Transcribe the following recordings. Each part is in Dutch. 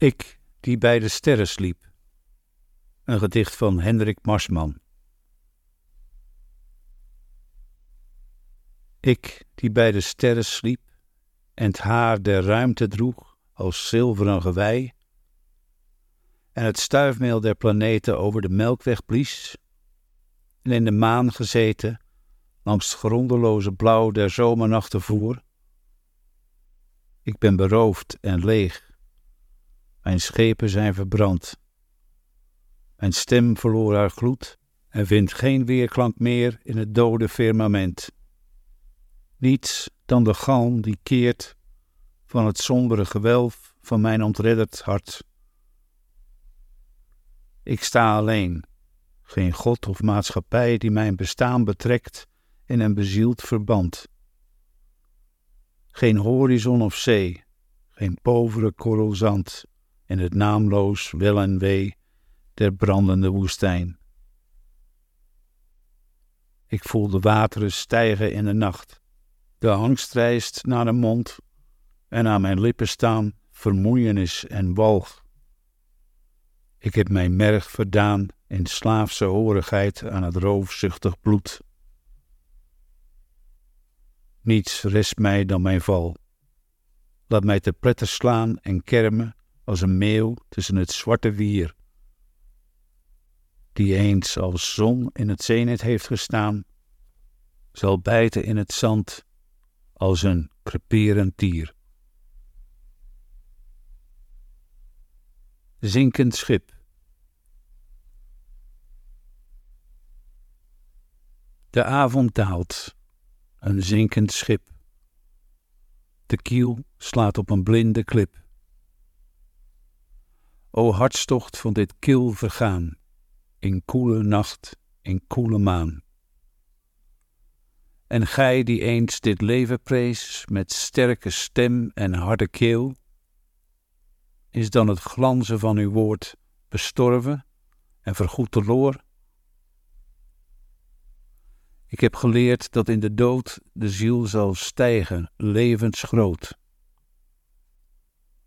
Ik die bij de sterren sliep. Een gedicht van Hendrik Marsman. Ik die bij de sterren sliep en het haar der ruimte droeg als zilveren gewei, en het stuifmeel der planeten over de melkweg blies, en in de maan gezeten langs het grondeloze blauw der zomernachten voer. Ik ben beroofd en leeg mijn schepen zijn verbrand. Mijn stem verloor haar gloed en vindt geen weerklank meer in het dode firmament. Niets dan de galm die keert van het sombere gewelf van mijn ontredderd hart. Ik sta alleen, geen God of maatschappij die mijn bestaan betrekt in een bezield verband. Geen horizon of zee, geen povere korrel in het naamloos wel en wee der brandende woestijn. Ik voel de wateren stijgen in de nacht. De angst rijst naar de mond en aan mijn lippen staan vermoeienis en walg. Ik heb mijn merg verdaan in slaafse horigheid aan het roofzuchtig bloed. Niets rest mij dan mijn val. Laat mij te pletter slaan en kermen als een meeuw tussen het zwarte wier, die eens als zon in het zenith heeft gestaan, zal bijten in het zand als een creperend dier. Zinkend schip. De avond daalt, een zinkend schip. De kiel slaat op een blinde klip. O hartstocht van dit kil vergaan, in koele nacht, in koele maan. En gij die eens dit leven prees met sterke stem en harde keel, is dan het glanzen van uw woord bestorven en vergoed teloor? Ik heb geleerd dat in de dood de ziel zal stijgen, levensgroot,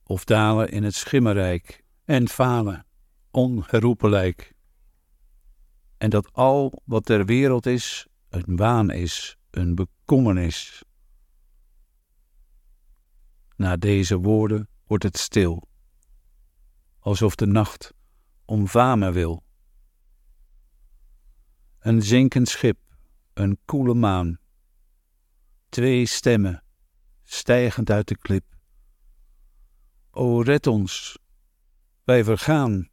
of dalen in het schimmerrijk en falen, onherroepelijk. En dat al wat ter wereld is, een waan is, een bekommernis. Na deze woorden wordt het stil, alsof de nacht omvamen wil. Een zinkend schip, een koele maan, twee stemmen, stijgend uit de klip. O red ons, wij vergaan